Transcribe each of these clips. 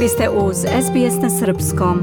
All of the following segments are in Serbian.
Vi ste uz SBS na Srpskom.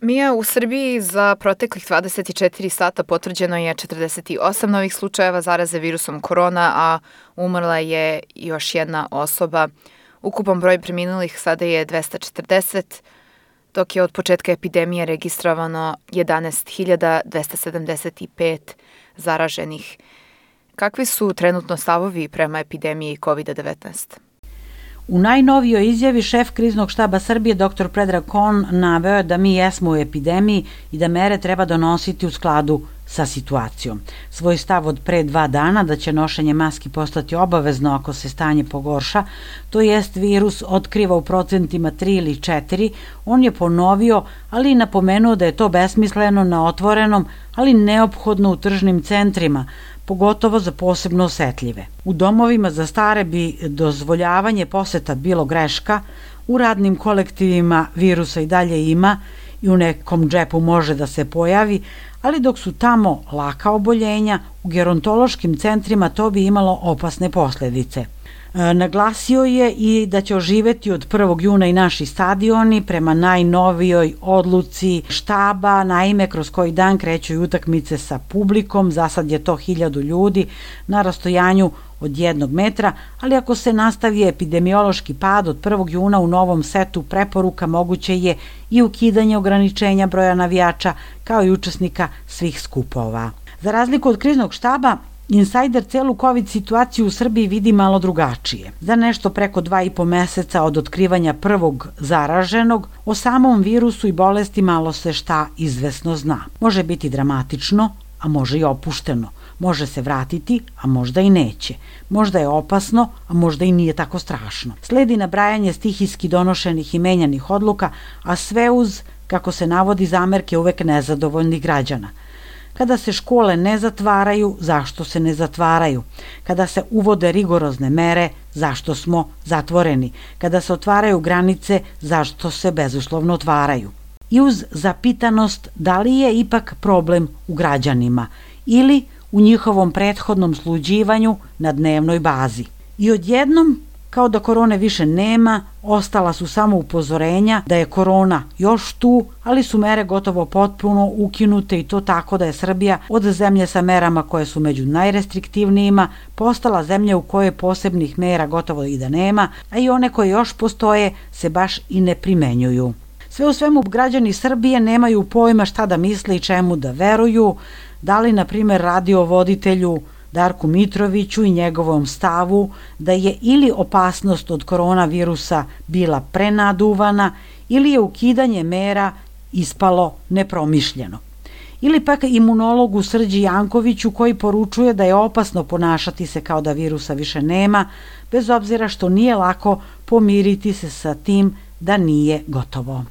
Mija, u Srbiji za proteklih 24 sata potvrđeno je 48 novih slučajeva zaraze virusom korona, a umrla je još jedna osoba. Ukupan broj preminulih sada je 240, dok je od početka epidemije registrovano 11.275 zaraženih. Kakvi su trenutno stavovi prema epidemiji COVID-19? U najnovijoj izjavi šef kriznog štaba Srbije dr. Predrag Kon naveo je da mi jesmo u epidemiji i da mere treba donositi u skladu sa situacijom. Svoj stav od pre dva dana da će nošenje maski postati obavezno ako se stanje pogorša, to jest virus otkriva u procentima 3 ili 4, on je ponovio, ali i napomenuo da je to besmisleno na otvorenom, ali neophodno u tržnim centrima, pogotovo za posebno osetljive. U domovima za stare bi dozvoljavanje poseta bilo greška, u radnim kolektivima virusa i dalje ima i u nekom džepu može da se pojavi, ali dok su tamo laka oboljenja, u gerontološkim centrima to bi imalo opasne posledice – naglasio je i da će oživeti od 1. juna i naši stadioni prema najnovijoj odluci štaba, naime kroz koji dan kreću i utakmice sa publikom, za sad je to hiljadu ljudi na rastojanju od jednog metra, ali ako se nastavi epidemiološki pad od 1. juna u novom setu preporuka moguće je i ukidanje ograničenja broja navijača kao i učesnika svih skupova. Za razliku od kriznog štaba, Insajder celu COVID situaciju u Srbiji vidi malo drugačije. Za nešto preko dva i po meseca od otkrivanja prvog zaraženog, o samom virusu i bolesti malo se šta izvesno zna. Može biti dramatično, a može i opušteno. Može se vratiti, a možda i neće. Možda je opasno, a možda i nije tako strašno. Sledi nabrajanje stihijski donošenih i menjanih odluka, a sve uz, kako se navodi, zamerke uvek nezadovoljnih građana – Kada se škole ne zatvaraju, zašto se ne zatvaraju? Kada se uvode rigorozne mere, zašto smo zatvoreni? Kada se otvaraju granice, zašto se bezuslovno otvaraju? I uz zapitanost da li je ipak problem u građanima ili u njihovom prethodnom sluđivanju na dnevnoj bazi. I odjednom Kao da korone više nema, ostala su samo upozorenja da je korona još tu, ali su mere gotovo potpuno ukinute i to tako da je Srbija od zemlje sa merama koje su među najrestriktivnijima postala zemlja u kojoj posebnih mera gotovo i da nema, a i one koje još postoje se baš i ne primenjuju. Sve u svemu građani Srbije nemaju pojma šta da misle i čemu da veruju, da li na primer radio voditelju Darku Mitroviću i njegovom stavu da je ili opasnost od koronavirusa bila prenaduvana ili je ukidanje mera ispalo nepromišljeno. Ili pak imunologu Srđi Jankoviću koji poručuje da je opasno ponašati se kao da virusa više nema, bez obzira što nije lako pomiriti se sa tim da nije gotovo.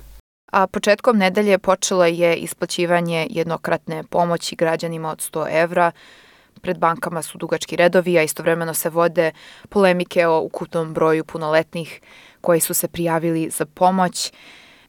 A početkom nedelje počelo je isplaćivanje jednokratne pomoći građanima od 100 evra Pred bankama su dugački redovi, a istovremeno se vode polemike o ukupnom broju punoletnih koji su se prijavili za pomoć.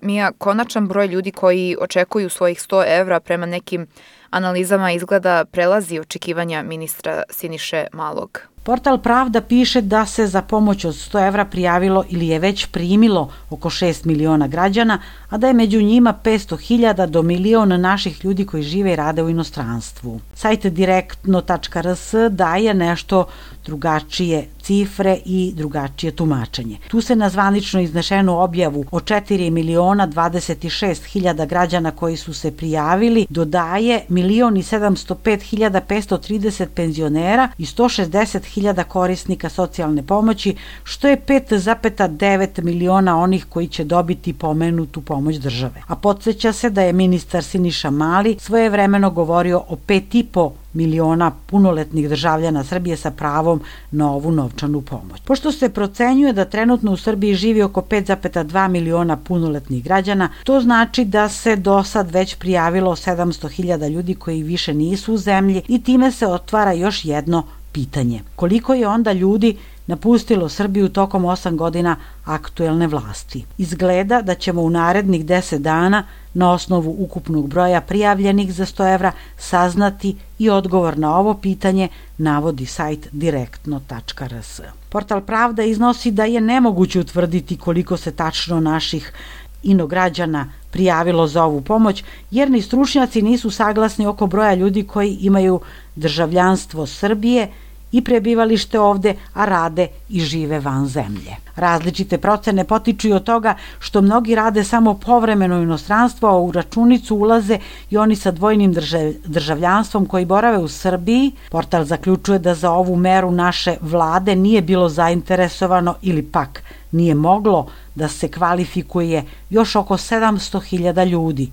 Mija, konačan broj ljudi koji očekuju svojih 100 evra prema nekim analizama izgleda prelazi očekivanja ministra Siniše Malog. Portal Pravda piše da se za pomoć od 100 evra prijavilo ili je već primilo oko 6 miliona građana, a da je među njima 500.000 do miliona naših ljudi koji žive i rade u inostranstvu. Sajt direktno.rs daje nešto drugačije cifre i drugačije tumačenje. Tu se na zvanično iznešenu objavu o 4 miliona 26 hiljada građana koji su se prijavili dodaje milion i 705 hiljada 530 penzionera i 160 hiljada korisnika socijalne pomoći, što je 5,9 miliona onih koji će dobiti pomenutu pomoć države. A podsjeća se da je ministar Siniša Mali svojevremeno govorio o 5,5 miliona punoletnih državljana Srbije sa pravom na ovu novčanu pomoć. Pošto se procenjuje da trenutno u Srbiji živi oko 5,2 miliona punoletnih građana, to znači da se do sad već prijavilo 700.000 ljudi koji više nisu u zemlji i time se otvara još jedno pitanje. Koliko je onda ljudi napustilo Srbiju tokom 8 godina aktuelne vlasti. Izgleda da ćemo u narednih 10 dana na osnovu ukupnog broja prijavljenih za 100 evra saznati i odgovor na ovo pitanje navodi sajt direktno.rs. Portal Pravda iznosi da je nemoguće utvrditi koliko se tačno naših inograđana prijavilo za ovu pomoć, jer ni stručnjaci nisu saglasni oko broja ljudi koji imaju državljanstvo Srbije i prebivalište ovde, a rade i žive van zemlje. Različite procene potiču i od toga što mnogi rade samo povremeno inostranstvo, a u računicu ulaze i oni sa dvojnim državljanstvom koji borave u Srbiji. Portal zaključuje da za ovu meru naše vlade nije bilo zainteresovano ili pak nije moglo da se kvalifikuje još oko 700.000 ljudi,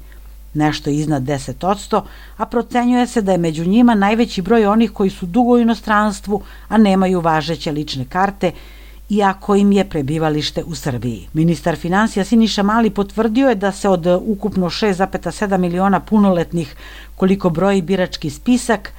nešto iznad 10%, a procenjuje se da je među njima najveći broj onih koji su dugo u inostranstvu, a nemaju važeće lične karte, iako im je prebivalište u Srbiji. Ministar financija Siniša Mali potvrdio je da se od ukupno 6,7 miliona punoletnih koliko broji birački spisak,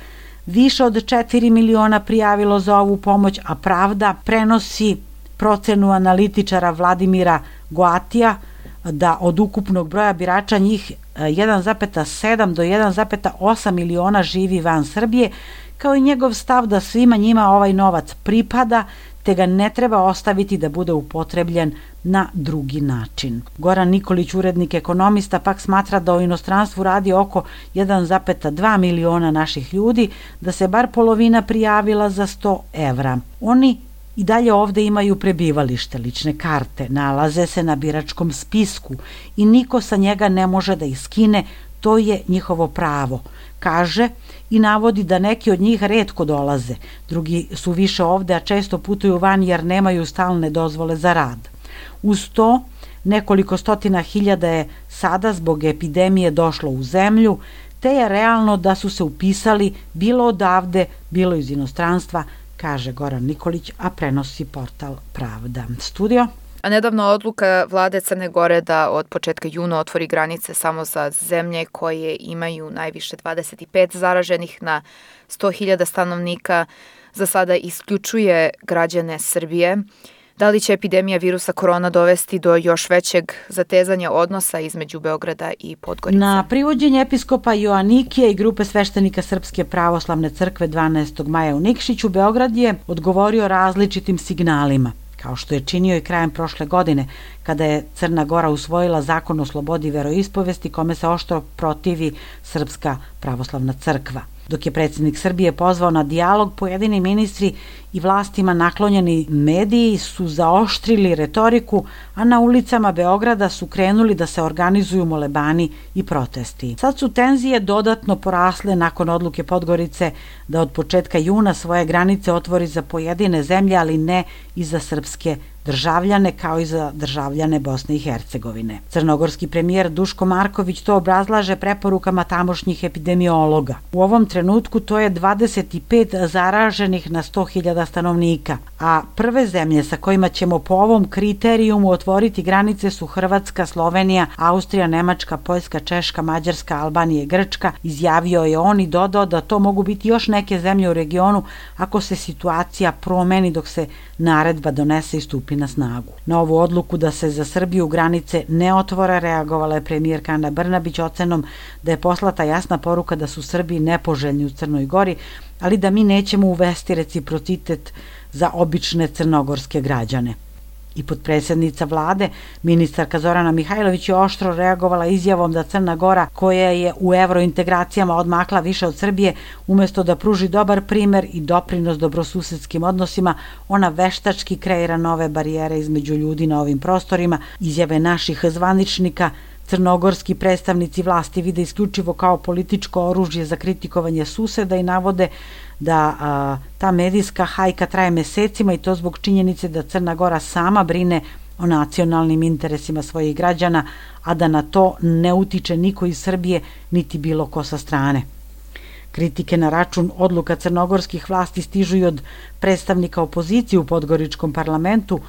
više od 4 miliona prijavilo za ovu pomoć, a pravda prenosi procenu analitičara Vladimira Goatija da od ukupnog broja birača njih 1,7 do 1,8 miliona živi van Srbije, kao i njegov stav da svima njima ovaj novac pripada, te ga ne treba ostaviti da bude upotrebljen na drugi način. Goran Nikolić, urednik ekonomista, pak smatra da u inostranstvu radi oko 1,2 miliona naših ljudi, da se bar polovina prijavila za 100 evra. Oni i dalje ovde imaju prebivalište, lične karte, nalaze se na biračkom spisku i niko sa njega ne može da ih skine, to je njihovo pravo, kaže i navodi da neki od njih redko dolaze, drugi su više ovde, a često putuju van jer nemaju stalne dozvole za rad. Uz to, nekoliko stotina hiljada je sada zbog epidemije došlo u zemlju, te je realno da su se upisali bilo odavde, bilo iz inostranstva, kaže Goran Nikolić, a prenosi portal Pravda. Studio? A nedavno odluka vlade Crne Gore da od početka juna otvori granice samo za zemlje koje imaju najviše 25 zaraženih na 100.000 stanovnika za sada isključuje građane Srbije. Da li će epidemija virusa korona dovesti do još većeg zatezanja odnosa između Beograda i Podgorice? Na privođenje episkopa Joanikije i grupe sveštenika Srpske pravoslavne crkve 12. maja u Nikšiću, Beograd je odgovorio različitim signalima kao što je činio i krajem prošle godine, kada je Crna Gora usvojila zakon o slobodi veroispovesti kome se oštro protivi Srpska pravoslavna crkva. Dok je predsednik Srbije pozvao na dijalog, pojedini ministri i vlastima naklonjeni mediji su zaoštrili retoriku, a na ulicama Beograda su krenuli da se organizuju molebani i protesti. Sad su tenzije dodatno porasle nakon odluke Podgorice da od početka juna svoje granice otvori za pojedine zemlje, ali ne i za srpske državljane kao i za državljane Bosne i Hercegovine. Crnogorski premijer Duško Marković to obrazlaže preporukama tamošnjih epidemiologa. U ovom trenutku to je 25 zaraženih na 100.000 stanovnika, a prve zemlje sa kojima ćemo po ovom kriterijumu otvoriti granice su Hrvatska, Slovenija, Austrija, Nemačka, Poljska, Češka, Mađarska, Albanija i Grčka. Izjavio je on i dodao da to mogu biti još neke zemlje u regionu ako se situacija promeni dok se naredba donese i stupi na snagu. Na ovu odluku da se za Srbiju granice ne otvore reagovala je premijerka Ana Brnabić ocenom da je poslata jasna poruka da su Srbi nepoželjni u Crnoj Gori, ali da mi nećemo uvesti reciprocitet za obične crnogorske građane i podpredsednica vlade, ministarka Zorana Mihajlović je oštro reagovala izjavom da Crna Gora, koja je u evrointegracijama odmakla više od Srbije, umesto da pruži dobar primer i doprinos dobrosusedskim odnosima, ona veštački kreira nove barijere između ljudi na ovim prostorima, izjave naših zvaničnika, Crnogorski predstavnici vlasti vide isključivo kao političko oružje za kritikovanje suseda i navode da a, ta medijska hajka traje mesecima i to zbog činjenice da Crna Gora sama brine o nacionalnim interesima svojih građana, a da na to ne utiče niko iz Srbije niti bilo ko sa strane. Kritike na račun odluka crnogorskih vlasti stižu i od predstavnika opozicije u Podgoričkom parlamentu,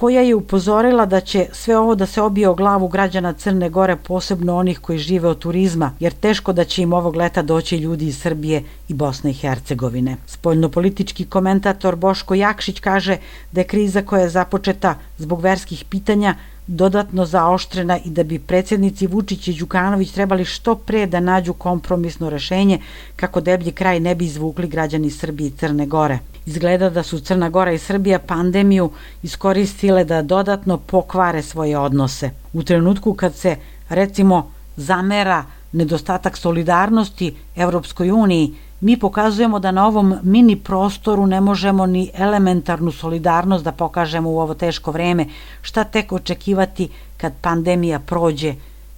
koja je upozorila da će sve ovo da se obije o glavu građana Crne Gore, posebno onih koji žive od turizma, jer teško da će im ovog leta doći ljudi iz Srbije i Bosne i Hercegovine. Spoljnopolitički komentator Boško Jakšić kaže da je kriza koja je započeta zbog verskih pitanja dodatno zaoštrena i da bi predsjednici Vučić i Đukanović trebali što pre da nađu kompromisno rešenje kako deblji kraj ne bi izvukli građani Srbije i Crne Gore. Izgleda da su Crna Gora i Srbija pandemiju iskoristile da dodatno pokvare svoje odnose. U trenutku kad se, recimo, zamera nedostatak solidarnosti Evropskoj uniji, mi pokazujemo da na ovom mini prostoru ne možemo ni elementarnu solidarnost da pokažemo u ovo teško vreme. Šta tek očekivati kad pandemija prođe,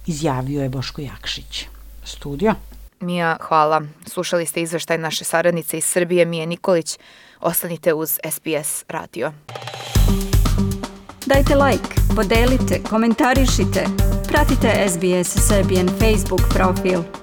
izjavio je Boško Jakšić. Studio. Mija, hvala. Slušali ste izveštaj naše saradnice iz Srbije, Mije Nikolić. Ostanite uz SBS radio. Dajte like, podelite, komentarišite. Pratite SBS Serbian Facebook profil.